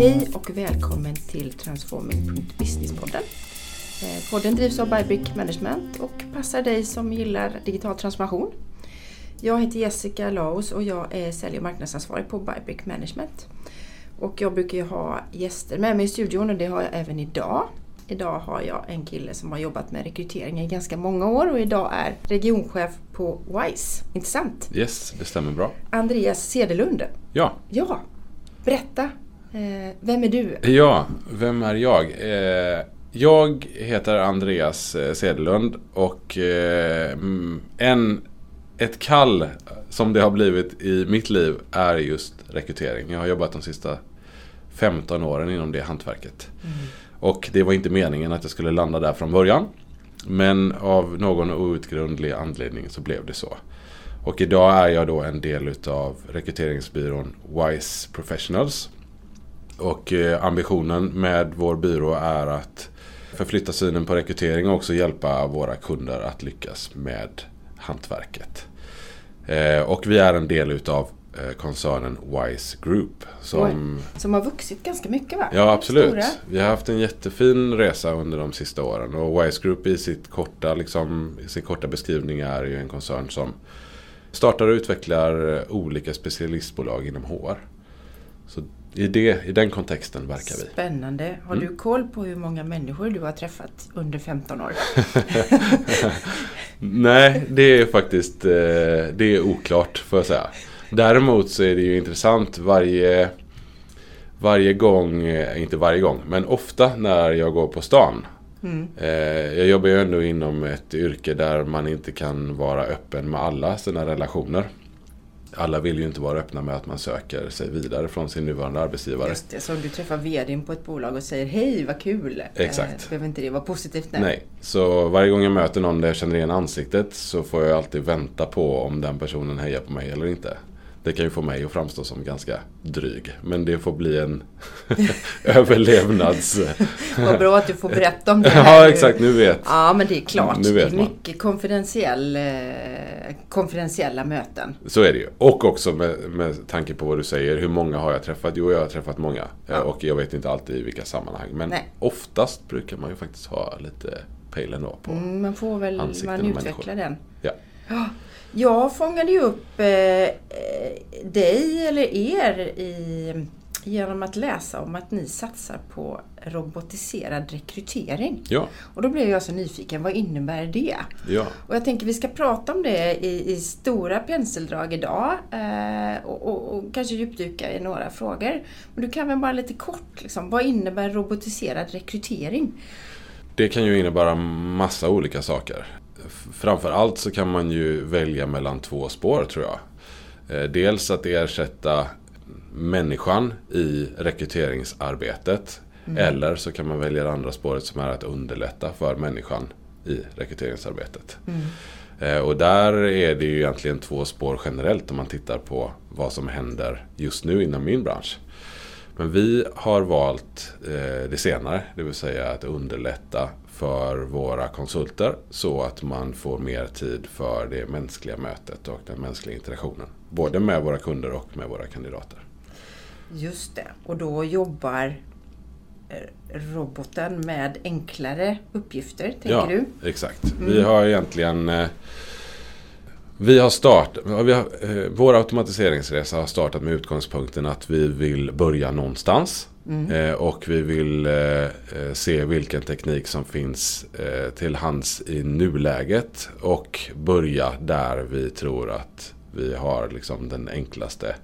Hej och välkommen till Transforming.business-podden. Eh, Podden drivs av Bybrick Management och passar dig som gillar digital transformation. Jag heter Jessica Laus och jag är sälj och marknadsansvarig på Bybrick Management. Och jag brukar ju ha gäster med mig i studion och det har jag även idag. Idag har jag en kille som har jobbat med rekrytering i ganska många år och idag är regionchef på WISE. Intressant? Yes, det stämmer bra. Andreas Sedelund. Ja. Ja, berätta. Eh, vem är du? Ja, vem är jag? Eh, jag heter Andreas Sedelund och eh, mm, en, ett kall som det har blivit i mitt liv är just rekrytering. Jag har jobbat de sista 15 åren inom det hantverket. Mm. Och det var inte meningen att jag skulle landa där från början. Men av någon outgrundlig anledning så blev det så. Och idag är jag då en del utav rekryteringsbyrån WISE Professionals. Och eh, ambitionen med vår byrå är att förflytta synen på rekrytering och också hjälpa våra kunder att lyckas med hantverket. Eh, och vi är en del utav Eh, koncernen Wise Group. Som, som har vuxit ganska mycket va? Ja absolut. Stora. Vi har haft en jättefin resa under de sista åren. Och Wise Group i sitt korta, liksom, sin korta beskrivning är ju en koncern som startar och utvecklar olika specialistbolag inom HR. Så i, det, i den kontexten verkar vi. Spännande. Har mm. du koll på hur många människor du har träffat under 15 år? Nej, det är faktiskt eh, det är oklart får jag säga. Däremot så är det ju intressant varje varje gång, eh, inte varje gång, men ofta när jag går på stan. Mm. Eh, jag jobbar ju ändå inom ett yrke där man inte kan vara öppen med alla sina relationer. Alla vill ju inte vara öppna med att man söker sig vidare från sin nuvarande arbetsgivare. Just det, så om du träffar VDn på ett bolag och säger hej vad kul. Exakt. Eh, behöver inte det vara positivt? Nej. nej. Så varje gång jag möter någon där jag känner igen ansiktet så får jag alltid vänta på om den personen hejar på mig eller inte. Det kan ju få mig att framstå som ganska dryg. Men det får bli en överlevnads... Vad bra att du får berätta om det här Ja, exakt. Nu vet Ja, men det är klart. Nu vet det är mycket konfidentiell, eh, konfidentiella möten. Så är det ju. Och också med, med tanke på vad du säger. Hur många har jag träffat? Jo, jag har träffat många. Ja. Och jag vet inte alltid i vilka sammanhang. Men Nej. oftast brukar man ju faktiskt ha lite pejlen på mm, Man får väl man utveckla den. Ja. Jag fångade ju upp eh, dig eller er i, genom att läsa om att ni satsar på robotiserad rekrytering. Ja. Och då blev jag så nyfiken, vad innebär det? Ja. Och jag tänker vi ska prata om det i, i stora penseldrag idag eh, och, och, och, kanske djupdyka i några frågor. Men du kan väl bara lite kort, liksom, vad innebär robotiserad rekrytering? Det kan ju innebära massa olika saker framför allt så kan man ju välja mellan två spår tror jag. Eh, dels att ersätta människan i rekryteringsarbetet. Mm. Eller så kan man välja det andra spåret som är att underlätta för människan i rekryteringsarbetet. Mm. Eh, och där är det ju egentligen två spår generellt om man tittar på vad som händer just nu inom min bransch. Men vi har valt eh, det senare, det vill säga att underlätta för våra konsulter så att man får mer tid för det mänskliga mötet och den mänskliga interaktionen. Både med våra kunder och med våra kandidater. Just det, och då jobbar eh, roboten med enklare uppgifter, tänker ja, du? Ja, exakt. Mm. Vi har egentligen eh, vi har start, vi har, eh, vår automatiseringsresa har startat med utgångspunkten att vi vill börja någonstans. Mm. Eh, och vi vill eh, eh, se vilken teknik som finns till hands i nuläget. Och börja där vi tror att vi har liksom den enklaste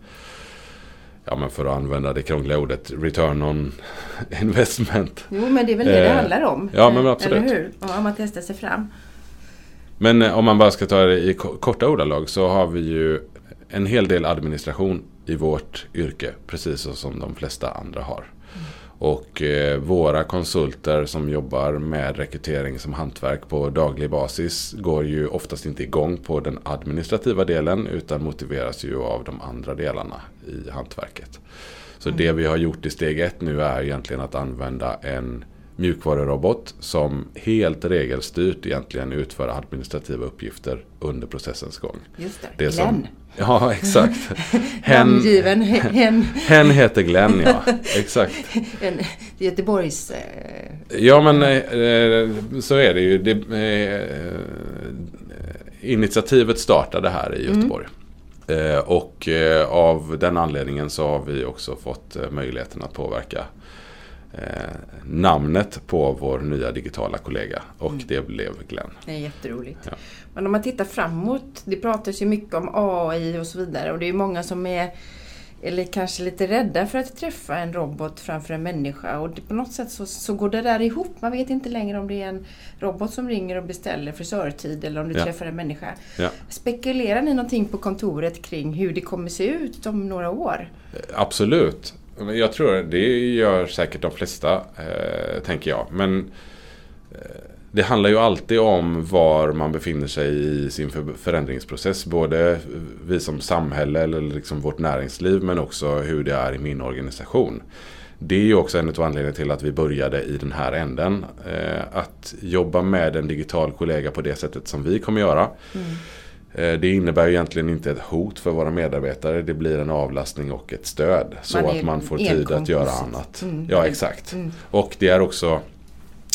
Ja men för att använda det krångliga ordet return on investment. Jo men det är väl det det eh, handlar om. Ja men absolut. Eller hur? Om man testar sig fram. Men om man bara ska ta det i korta ordalag så har vi ju en hel del administration i vårt yrke. Precis som de flesta andra har. Och eh, våra konsulter som jobbar med rekrytering som hantverk på daglig basis går ju oftast inte igång på den administrativa delen utan motiveras ju av de andra delarna i hantverket. Så mm. det vi har gjort i steg ett nu är egentligen att använda en mjukvarurobot som helt regelstyrt egentligen utför administrativa uppgifter under processens gång. Just det, Det Glenn. som- Ja, exakt. Hen, Namngiven hen, hen heter Glenn, ja. Exakt. en Göteborgs... Eh, Ja, men eh, så är det ju. Det, eh, initiativet startade här i Göteborg. Eh, och eh, av den anledningen så har vi också fått eh, möjligheten att påverka eh, namnet på vår nya digitala kollega. Och det blev Glenn. det är jätteroligt. Ja. Men om man tittar framåt, det pratas ju mycket om AI och så vidare och det är många som är eller kanske lite rädda för att träffa en robot framför en människa och det, på något sätt så, så går det där ihop. Man vet inte längre om det är en robot som ringer och beställer frisörtid eller om du Ja. träffar en människa. Ja. Spekulerar ni någonting på kontoret kring hur det kommer se ut om några år? Absolut. Men Jag tror det gör säkert de flesta, eh, tänker jag. Men eh, det handlar ju alltid om var man befinner sig i sin förändringsprocess. Både vi som samhälle eller liksom vårt näringsliv men också hur det är i min organisation. Det är ju också en av anledningarna till att vi började i den här änden. Eh, att jobba med en digital kollega på det sättet som vi kommer göra. Mm det innebär ju egentligen inte ett hot för våra medarbetare. Det blir en avlastning och ett stöd. Så Man att man får tid att göra annat. Mm. Ja, exakt. Mm. Och det är också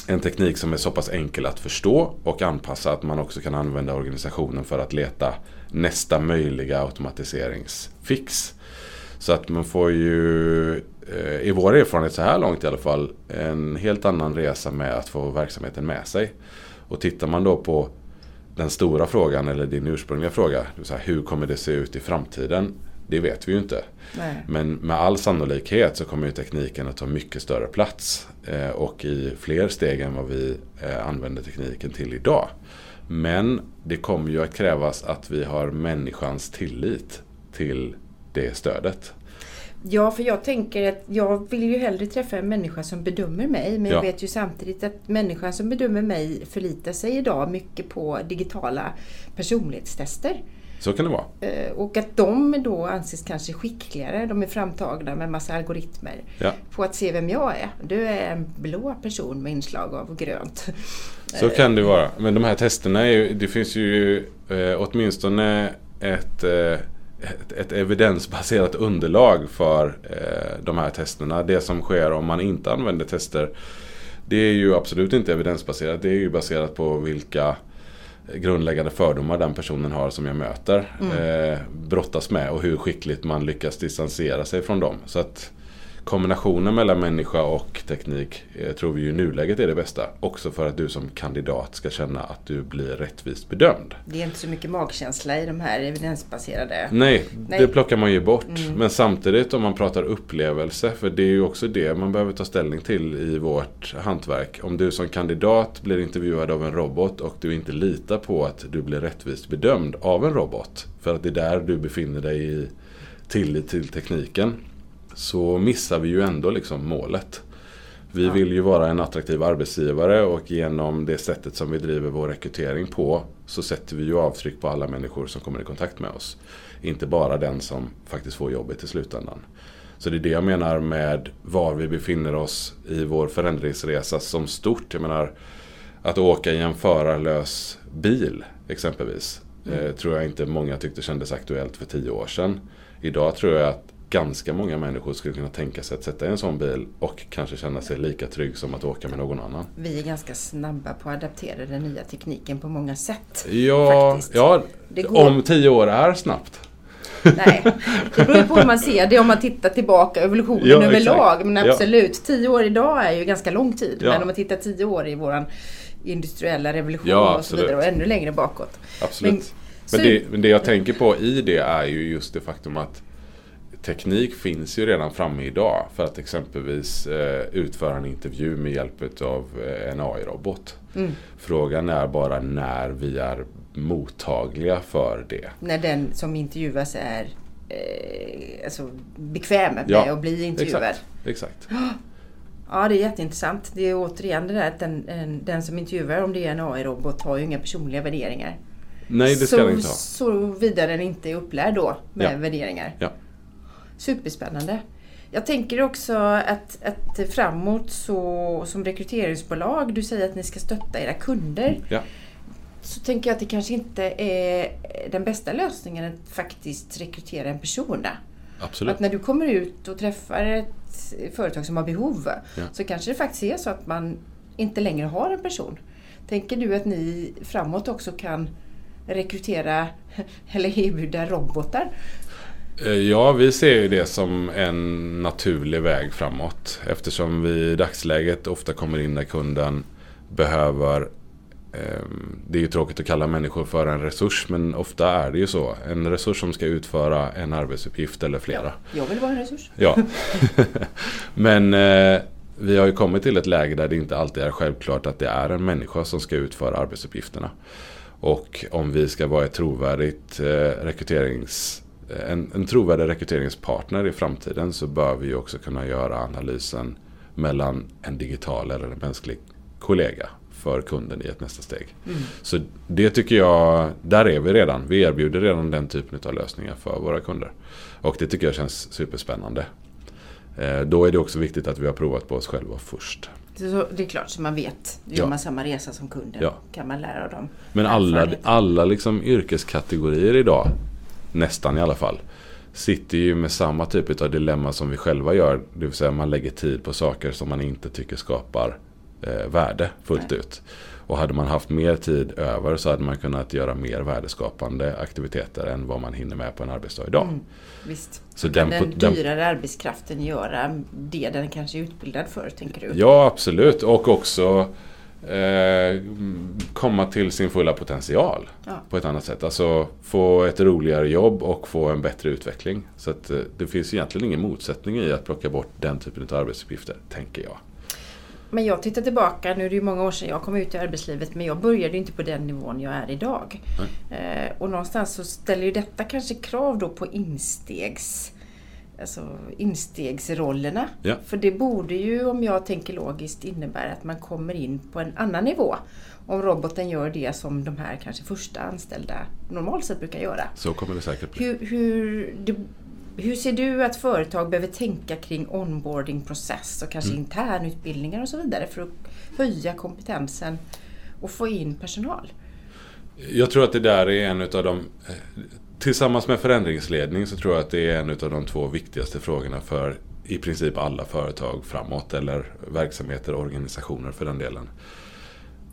en teknik som är så pass enkel att förstå och anpassa att man också kan använda organisationen för att leta nästa möjliga automatiseringsfix. Så att man får ju, eh, i vår erfarenhet så här långt i alla fall, en helt annan resa med att få verksamheten med sig. Och tittar man då på den stora frågan eller din ursprungliga fråga, vill säga, hur kommer det se ut i framtiden? Det vet vi ju inte. Nej. Men med all sannolikhet så kommer ju tekniken att ta mycket större plats eh, och i fler steg än vad vi eh, använder tekniken till idag. Men det kommer ju att krävas att vi har människans tillit till det stödet. Ja, för jag tänker att jag vill ju hellre träffa en människa som bedömer mig. Men Ja. jag vet ju samtidigt att människan som bedömer mig förlitar sig idag mycket på digitala personlighetstester. Så kan det vara. Eh, Och att de då anses kanske skickligare. De är framtagna med massa algoritmer Ja. på att se vem jag är. Du är en blå person med inslag av grönt. Så kan det vara. Men de här testerna är ju, det finns ju eh, åtminstone ett, eh, ett, ett evidensbaserat underlag för eh, de här testerna. Det som sker om man inte använder tester det är ju absolut inte evidensbaserat. Det är ju baserat på vilka grundläggande fördomar den personen har som jag möter. Eh, brottas med och hur skickligt man lyckas distansera sig från dem. Så att kombinationen mellan människa och teknik eh, tror vi ju i nuläget är det bästa. Också för att du som kandidat ska känna att du blir rättvist bedömd. Det är inte så mycket magkänsla i de här evidensbaserade. Nej, Nej. det plockar man ju bort. Mm. Men samtidigt om man pratar upplevelse, för det är ju också det man behöver ta ställning till i vårt hantverk. Om du som kandidat blir intervjuad av en robot och du inte litar på att du blir rättvist bedömd av en robot, för att det är där du befinner dig i tillit till tekniken, så missar vi ju ändå liksom målet. Vi Ja. vill ju vara en attraktiv arbetsgivare och genom det sättet som vi driver vår rekrytering på så sätter vi ju avtryck på alla människor som kommer i kontakt med oss. Inte bara den som faktiskt får jobbet i slutändan. Så det är det jag menar med var vi befinner oss i vår förändringsresa som stort. Jag menar att åka i en förarlös bil exempelvis. Eh, tror jag inte många tyckte kändes aktuellt för tio år sedan. Idag tror jag att ganska många människor skulle kunna tänka sig att sätta i en sån bil och kanske känna sig lika trygg som att åka med någon annan. Vi är ganska snabba på att adaptera den nya tekniken på många sätt. Ja, Faktiskt. ja om tio år är snabbt. Nej, det beror på hur man ser det om man tittar tillbaka evolutionen Ja, överlag. Men Ja. absolut, tio år idag är ju ganska lång tid. Ja. Men om man tittar tio år i våran industriella revolution Ja, och så vidare och ännu längre bakåt. Absolut. Men- Men, det, men det jag tänker på i det är ju just det faktum att teknik finns ju redan framme idag för att exempelvis eh, utföra en intervju med hjälp av eh, en AI-robot. Mm. Frågan är bara när vi är mottagliga för det. När den som intervjuas är eh, alltså bekväm med Ja, att bli intervjuad. Exakt. Exakt. Ja, det är jätteintressant. Det är återigen det där att den, en, den som intervjuar, om det är en AI-robot, har ju inga personliga värderingar. Nej, det ska så, det inte ha. Så vidare den inte är upplärd då med Ja. värderingar. Ja. Superspännande. Jag tänker också att, att framåt så som rekryteringsbolag, du säger att ni ska stötta era kunder. Ja. Så tänker jag att det kanske inte är den bästa lösningen att faktiskt rekrytera en person. Absolut. Att när du kommer ut och träffar ett företag som har behov Ja. så kanske det faktiskt är så att man inte längre har en person. Tänker du att ni framåt också kan rekrytera eller erbjuda robotar? Eh, Ja, vi ser ju det som en naturlig väg framåt. Eftersom vi i dagsläget ofta kommer in när kunden behöver ehm, det är ju tråkigt att kalla människor för en resurs men ofta är det ju så. En resurs som ska utföra en arbetsuppgift eller flera. Jag vill vara en resurs. Ja. men eh, vi har ju kommit till ett läge där det inte alltid är självklart att det är en människa som ska utföra arbetsuppgifterna. Och om vi ska vara ett trovärdigt eh, rekryterings en, en trovärdig rekryteringspartner i framtiden så bör vi också kunna göra analysen mellan en digital eller en mänsklig kollega för kunden i ett nästa steg. Mm. Så det tycker jag, där är vi redan. Vi erbjuder redan den typen av lösningar för våra kunder. Och det tycker jag känns superspännande. Eh, Då är det också viktigt att vi har provat på oss själva först. Så det är klart, så man vet. Gör Ja. man samma resa som kunden Ja. kan man lära av dem. Men alla, alla liksom yrkeskategorier idag, nästan i alla fall, sitter ju med samma typ av dilemma som vi själva gör. Det vill säga man lägger tid på saker som man inte tycker skapar eh, värde fullt Nej. ut. Och hade man haft mer tid över så hade man kunnat göra mer värdeskapande aktiviteter än vad man hinner med på en arbetsdag idag. Mm, visst. Så den, den, dyrare arbetskraften göra det den kanske är utbildad för, tänker du? Ja, absolut. Och också eh, komma till sin fulla potential Ja. på ett annat sätt. Alltså få ett roligare jobb och få en bättre utveckling. Så att, eh, det finns egentligen ingen motsättning i att plocka bort den typen av arbetsuppgifter, tänker jag. Men jag tittar tillbaka, nu är det ju många år sedan jag kom ut i arbetslivet, men jag började inte på den nivån jag är idag. Eh, och någonstans så ställer ju detta kanske krav då på instegs, alltså instegsrollerna. Ja. För det borde ju, om jag tänker logiskt, innebära att man kommer in på en annan nivå. Om roboten gör det som de här kanske första anställda normalt sett brukar göra. Så kommer det säkert bli. Hur, hur, det, hur ser du att företag behöver tänka kring onboardingprocess och kanske Mm. internutbildningar och så vidare för att höja kompetensen och få in personal? Jag tror att det där är en utav de... Tillsammans med förändringsledning så tror jag att det är en av de två viktigaste frågorna för i princip alla företag framåt. Eller verksamheter, och organisationer för den delen.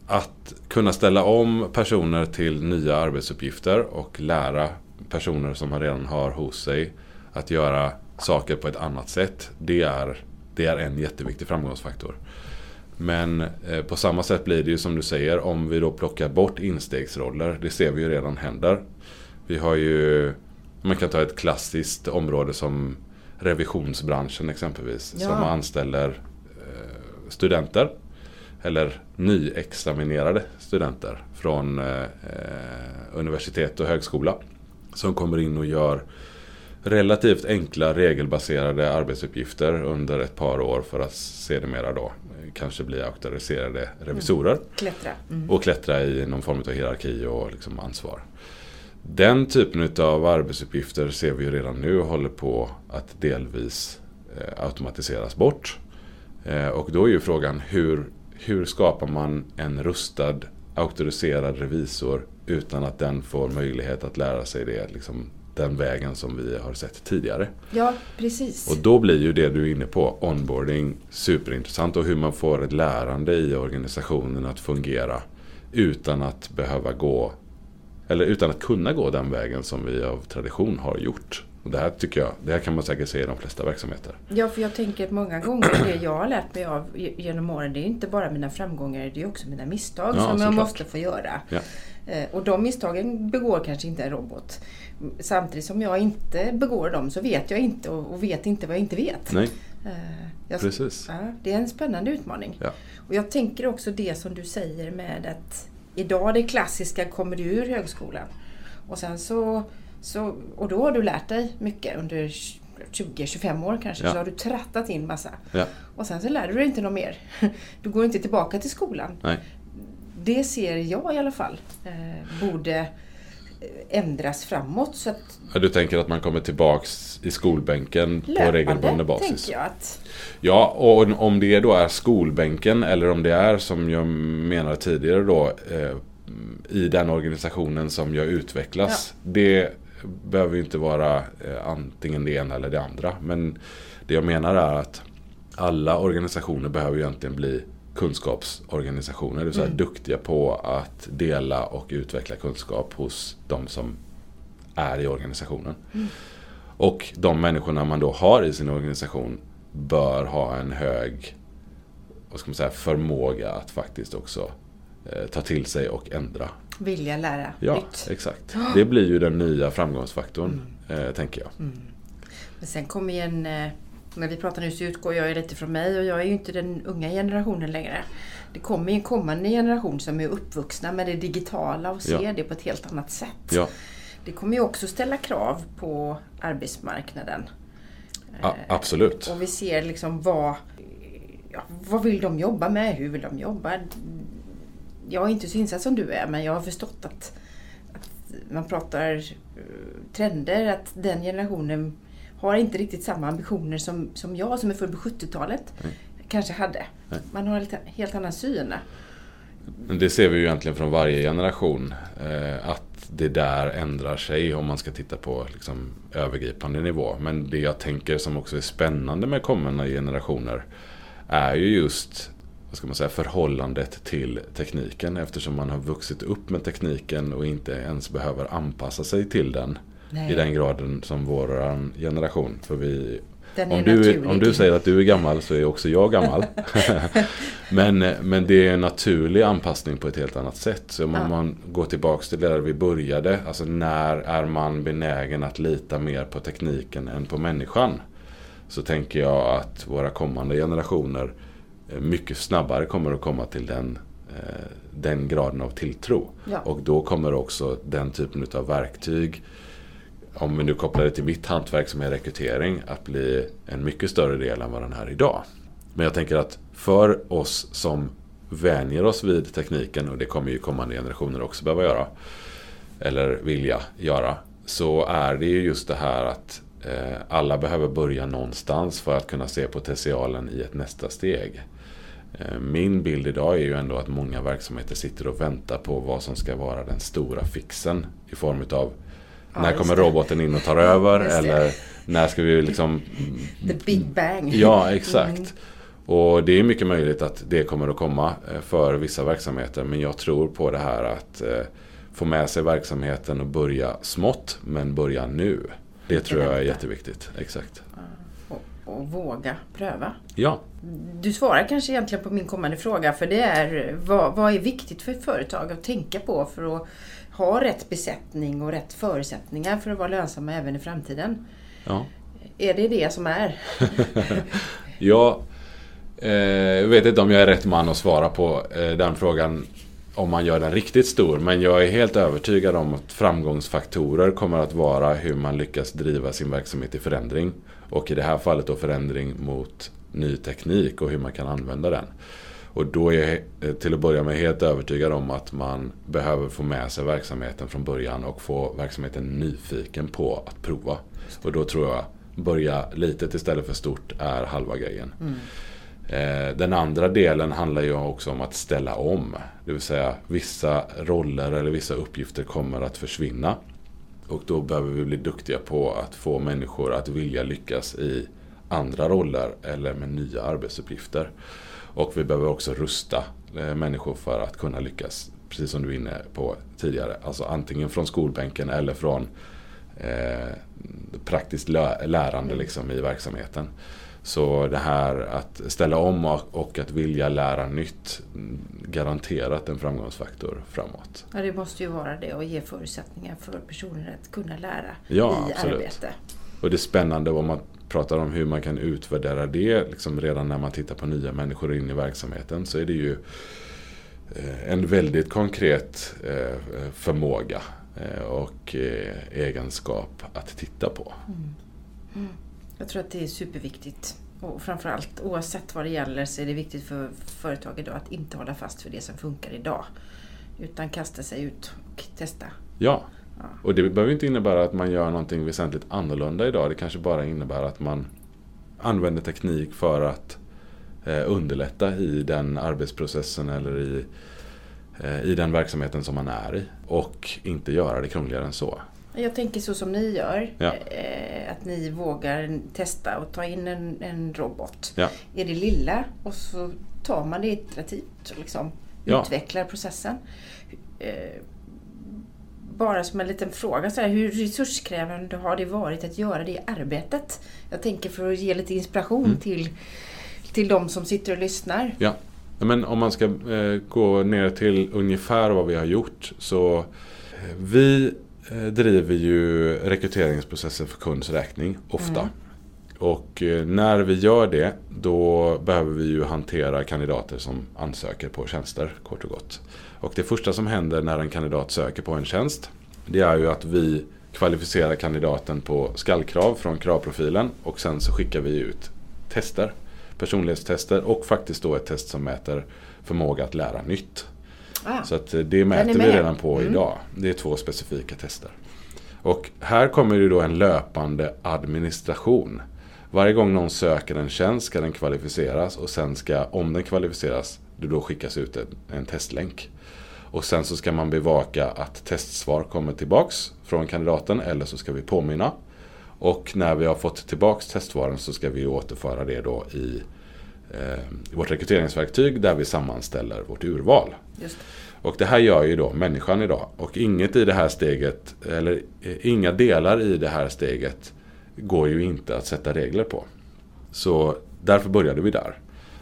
Att kunna ställa om personer till nya arbetsuppgifter och lära personer som man redan har hos sig att göra saker på ett annat sätt. Det är, det är en jätteviktig framgångsfaktor. Men eh, på samma sätt blir det ju som du säger om vi då plockar bort instegsroller. Det ser vi ju redan händer. Vi har ju, man kan ta ett klassiskt område som revisionsbranschen exempelvis. Ja. Som anställer eh, studenter. Eller nyexaminerade studenter från eh, eh, universitet och högskola. Som kommer in och gör relativt enkla regelbaserade arbetsuppgifter under ett par år för att sedermera då eh, kanske bli auktoriserade revisorer Klättra. Mm. och klättra i någon form av hierarki och liksom ansvar. Den typen av arbetsuppgifter ser vi ju redan nu håller på att delvis eh, automatiseras bort. Eh, och då är ju frågan hur, hur skapar man en rustad auktoriserad revisor utan att den får möjlighet att lära sig det liksom, den vägen som vi har sett tidigare. Ja, precis. Och då blir ju det du är inne på, onboarding, superintressant och hur man får ett lärande i organisationen att fungera utan att behöva gå, eller utan att kunna gå den vägen som vi av tradition har gjort. Och det här tycker jag, det här kan man säkert se i de flesta verksamheter. Ja, för jag tänker att många gånger det jag har lärt mig av genom åren, det är inte bara mina framgångar, det är också mina misstag Ja, som jag måste få göra. Ja. Eh, Och de misstagen begår kanske inte en robot. Samtidigt som jag inte begår dem så vet jag inte och och vet inte vad jag inte vet. Nej, Eh, Jag, precis. ja, det är en spännande utmaning. Ja. Och jag tänker också det som du säger med att idag det klassiska kommer du ur högskolan. Och sen så, så och då har du lärt dig mycket under 20-25 år kanske. Ja. Så har du trattat in massa. Ja. Och sen så lär du dig inte något mer. Du går inte tillbaka till skolan. Nej. Det ser jag i alla fall eh, borde ändras framåt. Så att Ja, Du tänker att man kommer tillbaks i skolbänken på regelbunden löpande basis? jag att Ja, och om det då är skolbänken eller om det är som jag menade tidigare då eh, i den organisationen som jag utvecklas. Det behöver ju inte vara eh, antingen det ena eller det andra. Men det jag menar är att alla organisationer behöver ju egentligen bli kunskapsorganisationer. Det vill säga Mm. duktiga på att dela och utveckla kunskap hos de som är i organisationen. Och de människorna man då har i sin organisation bör ha en hög vad ska man säga, förmåga att faktiskt också eh, ta till sig och ändra. vilja lära Ja, nytt. exakt. Det blir ju den nya framgångsfaktorn, eh, tänker jag. Men sen kommer ju en... eh, När vi pratar nu så utgår jag lite från mig och jag är ju inte den unga generationen längre. Det kommer ju en kommande generation som är uppvuxna med det digitala och ser Ja. det på ett helt annat sätt. Ja, Det kommer ju också ställa krav på arbetsmarknaden. a- absolut. Och vi ser liksom vad, ja, vad vill de jobba med? Hur vill de jobba? Jag är inte så insatt som du är men jag har förstått att, att man pratar eh, trender, att den generationen har inte riktigt samma ambitioner som, som jag som är född på 70-talet Nej. kanske hade. Nej. Man har en helt annan syn. Det ser vi ju egentligen från varje generation. Eh, att det där ändrar sig om man ska titta på liksom, övergripande nivå. Men det jag tänker som också är spännande med kommande generationer är ju just vad ska man säga, förhållandet till tekniken. Eftersom man har vuxit upp med tekniken och inte ens behöver anpassa sig till den Nej. i den graden som vår generation. För vi om du, om du säger att du är gammal så är också jag gammal. men, men det är en naturlig anpassning på ett helt annat sätt. Så om Ja. man går tillbaks till där vi började. Alltså när är man benägen att lita mer på tekniken än på människan? Så tänker jag att våra kommande generationer eh, mycket snabbare kommer att komma till den, eh, den graden av tilltro. Ja. Och då kommer också den typen av verktyg om vi nu kopplar det till mitt hantverk som är rekrytering, att bli en mycket större del än vad den är idag. Men jag tänker att för oss som vänjer oss vid tekniken, och det kommer ju kommande generationer också behöva göra, eller vilja göra, så är det ju just det här att eh, alla behöver börja någonstans för att kunna se potentialen i ett nästa steg. Eh, Min bild idag är ju ändå att många verksamheter sitter och väntar på vad som ska vara den stora fixen i form utav Ja, när kommer roboten in och tar över? Eller när ska vi liksom... The Big Bang. Ja, exakt. Mm. Och det är mycket möjligt att det kommer att komma eh, för vissa verksamheter. Men jag tror på det här att eh, få med sig verksamheten och börja smått, men börja nu. Det tror jag är jätteviktigt. Exakt. Och, och våga pröva. Ja, Du svarar kanske egentligen på min kommande fråga för det är vad, vad är viktigt för ett företag att tänka på för att ha rätt besättning och rätt förutsättningar för att vara lönsamma även i framtiden? ja. Är det det som är? Jag eh, vet inte om jag är rätt man att svara på eh, den frågan om man gör den riktigt stor. Men jag är helt övertygad om att framgångsfaktorer kommer att vara hur man lyckas driva sin verksamhet i förändring. Och i det här fallet då förändring mot ny teknik och hur man kan använda den. Och då är jag eh, till att börja med helt övertygad om att man behöver få med sig verksamheten från början och få verksamheten nyfiken på att prova. Och då tror jag börja litet istället för stort är halva grejen. Eh, Den andra delen handlar ju också om att ställa om. Det vill säga vissa roller eller vissa uppgifter kommer att försvinna. Och då behöver vi bli duktiga på att få människor att vilja lyckas i andra roller eller med nya arbetsuppgifter. Och vi behöver också rusta eh, människor för att kunna lyckas, precis som du var inne på tidigare. Alltså antingen från skolbänken eller från eh, praktiskt lärande liksom, i verksamheten. Så det här att ställa om och, och att vilja lära nytt mm, garanterat en framgångsfaktor framåt. Ja, det måste ju vara det och ge förutsättningar för personer att kunna lära Ja, i absolut. arbete. Och det är spännande om man pratar om hur man kan utvärdera det liksom redan när man tittar på nya människor in i verksamheten så är det ju eh, en väldigt konkret eh, förmåga eh, och egenskap att titta på. Jag tror att det är superviktigt. Och framförallt oavsett vad det gäller så är det viktigt för företag idag att inte hålla fast för det som funkar idag. Utan kasta sig ut och testa Ja, Och det behöver inte innebära att man gör någonting väsentligt annorlunda idag. Det kanske bara innebär att man använder teknik för att eh, underlätta i den arbetsprocessen eller i, eh, i den verksamheten som man är i. Och inte göra det krångligare än så. Jag tänker så som ni gör. Ja. Eh, att ni vågar testa och ta in en, en robot. Ja. Är det lilla och så tar man det iterativt och liksom Ja. utvecklar processen. Eh, bara som en liten fråga, så här, hur resurskrävande har det varit att göra det arbetet? Jag tänker för att ge lite inspiration Mm. till, till de som sitter och lyssnar. Ja, men om man ska eh, gå ner till ungefär vad vi har gjort så eh, vi eh, driver ju rekryteringsprocessen för kunds räkning ofta. Mm. Och eh, när vi gör det då behöver vi ju hantera kandidater som ansöker på tjänster kort och gott. Och det första som händer när en kandidat söker på en tjänst det är ju att vi kvalificerar kandidaten på skallkrav från kravprofilen och sen så skickar vi ut tester. Personlighetstester och faktiskt då ett test som mäter förmåga att lära nytt. Ah, Så att eh, det mäter vi redan på Mm. idag. Det är två specifika tester. Och här kommer ju då en löpande administration. Varje gång någon söker en tjänst ska den kvalificeras och sen ska, om den kvalificeras, det då skickas ut en, en testlänk. Och sen så ska man bevaka att testsvar kommer tillbaks från kandidaten eller så ska vi påminna. Och när vi har fått tillbaks testsvaren så ska vi återföra det då i eh, vårt rekryteringsverktyg där vi sammanställer vårt urval. det. Och det här gör ju då människan idag. Och inget i det här steget, eller eh, inga delar i det här steget går ju inte att sätta regler på. Så därför började vi där.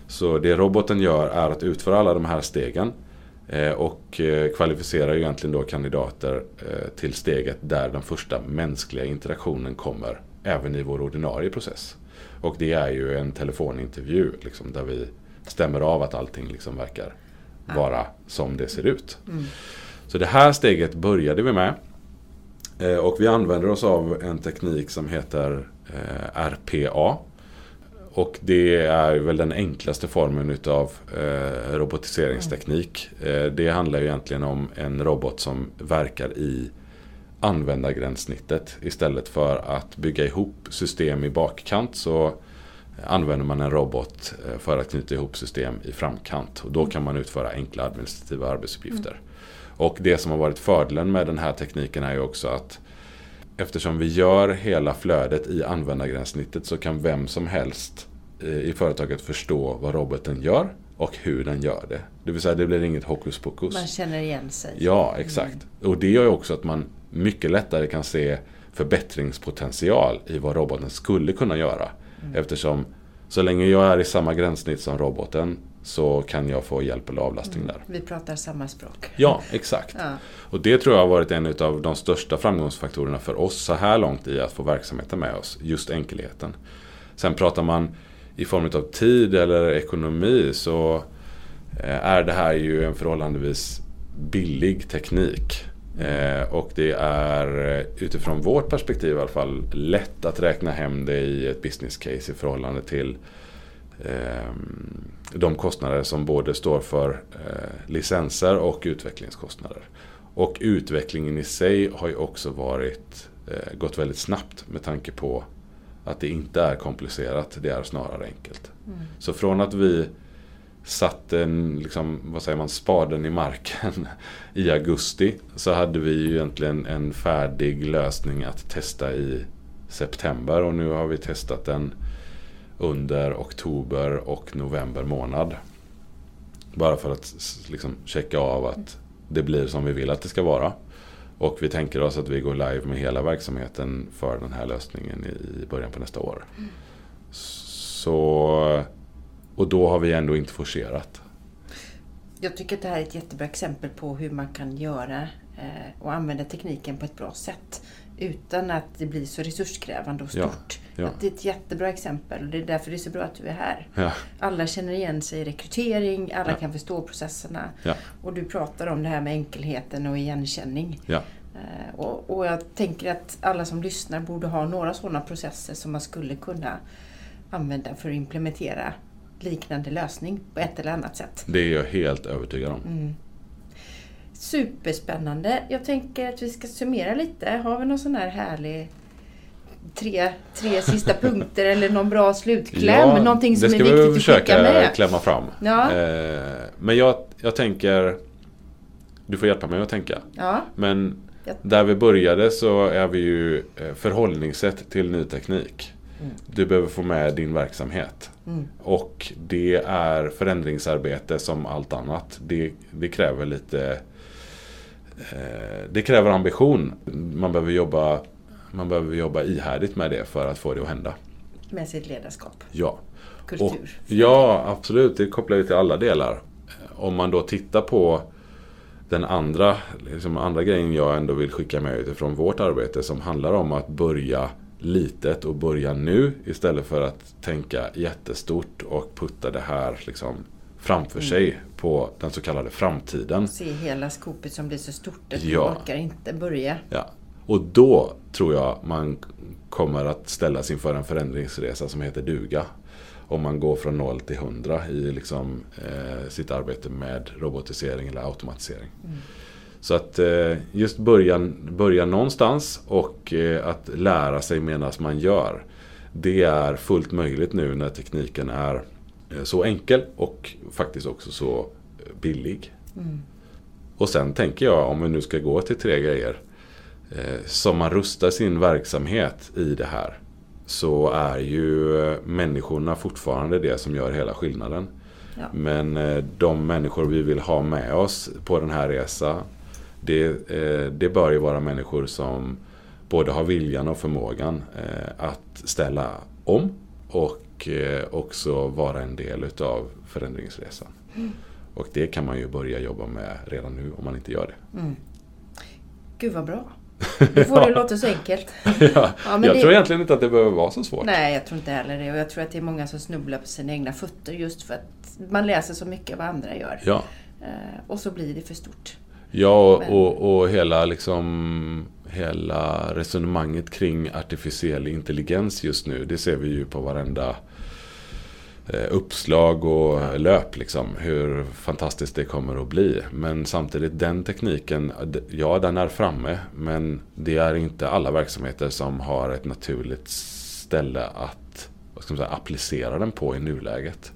Så det roboten gör är att utföra alla de här stegen eh, och eh, kvalificerar egentligen då kandidater eh, till steget där den första mänskliga interaktionen kommer även i vår ordinarie process. Och det är ju en telefonintervju liksom, där vi stämmer av att allting liksom verkar vara som det ser ut. Mm. Så det här steget började vi med. Eh, och vi använder oss av en teknik som heter eh, RPA. Och det är väl den enklaste formen utav eh, robotiseringsteknik. Det handlar ju egentligen om en robot som verkar i användargränssnittet. Istället för att bygga ihop system i bakkant så använder man en robot för att knyta ihop system i framkant. Och då kan man utföra enkla administrativa arbetsuppgifter. Och det som har varit fördelen med den här tekniken är ju också att eftersom vi gör hela flödet i användargränssnittet så kan vem som helst eh, i företaget förstå vad roboten gör och hur den gör det. Det vill säga det blir inget hokus pokus. Man känner igen sig. Ja, exakt. Och det gör ju också att man mycket lättare kan se förbättringspotential i vad roboten skulle kunna göra. Eftersom så länge jag är i samma gränssnitt som roboten så kan jag få hjälp eller avlastning där. Vi pratar samma språk. Ja, exakt. Ja. Och det tror jag har varit en av de största framgångsfaktorerna för oss så här långt i att få verksamheten med oss. Just enkelheten. Sen pratar man i form av tid eller ekonomi så eh, är det här ju en förhållandevis billig teknik. Eh, och det är eh, utifrån vårt perspektiv i alla fall lätt att räkna hem det i ett business case i förhållande till de kostnader som både står för eh, licenser och utvecklingskostnader. Och utvecklingen i sig har ju också varit, eh, gått väldigt snabbt med tanke på att det inte är komplicerat, det är snarare enkelt. Mm. Så från att vi satte en, liksom, vad säger man, spaden i marken i augusti så hade vi ju egentligen en färdig lösning att testa i september och nu har vi testat den under oktober och november månad. Bara för att liksom checka av att det blir som vi vill att det ska vara. Och vi tänker oss att vi går live med hela verksamheten för den här lösningen i början på nästa år. Så, och då har vi ändå inte forcerat. Jag tycker att det här är ett jättebra exempel på hur man kan göra eh, och använda tekniken på ett bra sätt utan att det blir så resurskrävande och Ja, stort. ja. Att det är ett jättebra exempel och det är därför det är så bra att du är här. Ja, Alla känner igen sig i rekrytering, alla Ja. kan förstå processerna ja, och du pratar om det här med enkelheten och igenkänning. ja. Eh, Och, och jag tänker att alla som lyssnar borde ha några sådana processer som man skulle kunna använda för att implementera liknande lösning på ett eller annat sätt. Det är jag helt övertygad om. Mm. Superspännande. Jag tänker att vi ska summera lite. Har vi någon sån här härlig tre, tre sista punkter eller någon bra slutkläm? Ja, Någonting som det är ska vi viktigt att skicka försöka med? klämma fram. Ja. Eh, men jag, jag tänker... Du får hjälpa mig att tänka. Ja, Men där vi började så är vi ju eh, förhållningssätt till ny teknik. Mm. Du behöver få med din verksamhet. Mm. Och det är förändringsarbete som allt annat. Det, det kräver lite... Eh, det kräver ambition. Man behöver, jobba, man behöver jobba ihärdigt med det för att få det att hända. med sitt ledarskap. Ja. Kultur. Och, ja, absolut. Det kopplar ju till alla delar. Om man då tittar på den andra, liksom andra grejen jag ändå vill skicka med utifrån vårt arbete som handlar om att börja litet och börja nu istället för att tänka jättestort och putta det här liksom framför Mm. sig på den så kallade framtiden. Se hela skopet som blir så stort att Ja. man orkar inte börja. Ja. Och då tror jag man kommer att ställas inför en förändringsresa som heter duga. Om man går från 0 till 100 i liksom, eh, sitt arbete med robotisering eller automatisering. Mm. Så att eh, just börja, börja någonstans och eh, att lära sig medan man gör. Det är fullt möjligt nu när tekniken är så enkel och faktiskt också så eh, billig. Mm. Och sen tänker jag, om vi nu ska gå till tre grejer. Eh, som man rustar sin verksamhet i det här. Så är ju eh, människorna fortfarande det som gör hela skillnaden. Ja. Men eh, de människor vi vill ha med oss på den här resan. Det, eh, det bör ju vara människor som både har viljan och förmågan eh, att ställa om. Och eh, också vara en del utav förändringsresan. Och det kan man ju börja jobba med redan nu om man inte gör det. Mm. Gud vad bra. Du får det låta så enkelt. ja, men jag det- tror egentligen inte att det behöver vara så svårt. Nej, jag tror inte heller det. Och jag tror att det är många som snubblar på sina egna fötter just för att man läser så mycket vad andra gör. Ja, Eh, och så blir det för stort. ja Men- och, och, och hela, liksom, hela resonemanget kring artificiell intelligens just nu. Det ser vi ju på varenda eh, uppslag och löp. Liksom, hur fantastiskt det kommer att bli. Men samtidigt den tekniken, ja den är framme. Men det är inte alla verksamheter som har ett naturligt ställe att vad ska man säga, applicera den på i nuläget.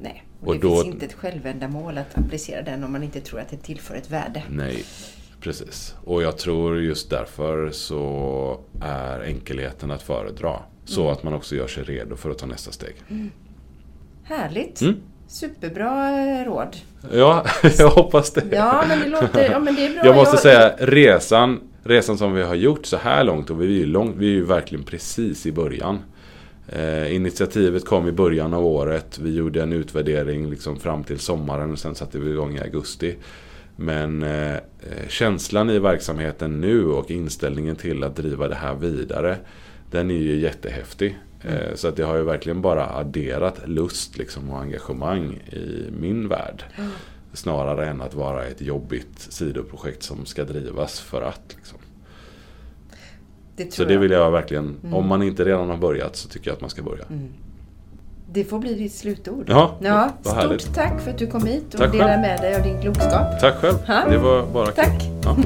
Nej, och, Och det då- finns inte ett självändamål att applicera den om man inte tror att det tillför ett värde. Nej, precis. Och jag tror just därför så är enkelheten att föredra. Så Mm. att man också gör sig redo för att ta nästa steg. Härligt! Mm. Superbra råd. Ja, jag hoppas det. Ja, men det låter... Ja, men det är bra. Jag måste säga resan, resan som vi har gjort så här långt och vi är ju, långt, vi är ju verkligen precis i början. Eh, initiativet kom i början av året. Vi gjorde en utvärdering liksom fram till sommaren och sen satte vi igång i augusti. Men eh, eh, känslan i verksamheten nu och inställningen till att driva det här vidare. Den är ju jättehäftig. Eh, så att det har ju verkligen bara adderat lust liksom, och engagemang i min värld. Snarare än att vara ett jobbigt sidoprojekt som ska drivas för att. Liksom. det Så det jag. vill jag verkligen, Mm. om man inte redan har börjat så tycker jag att man ska börja. Det får bli ditt slutord. Ja, Ja, stort härligt. tack för att du kom hit och Tack delade själv. med dig av din klokskap. Tack själv. Ha? Det var bara kul. Tack. Ja.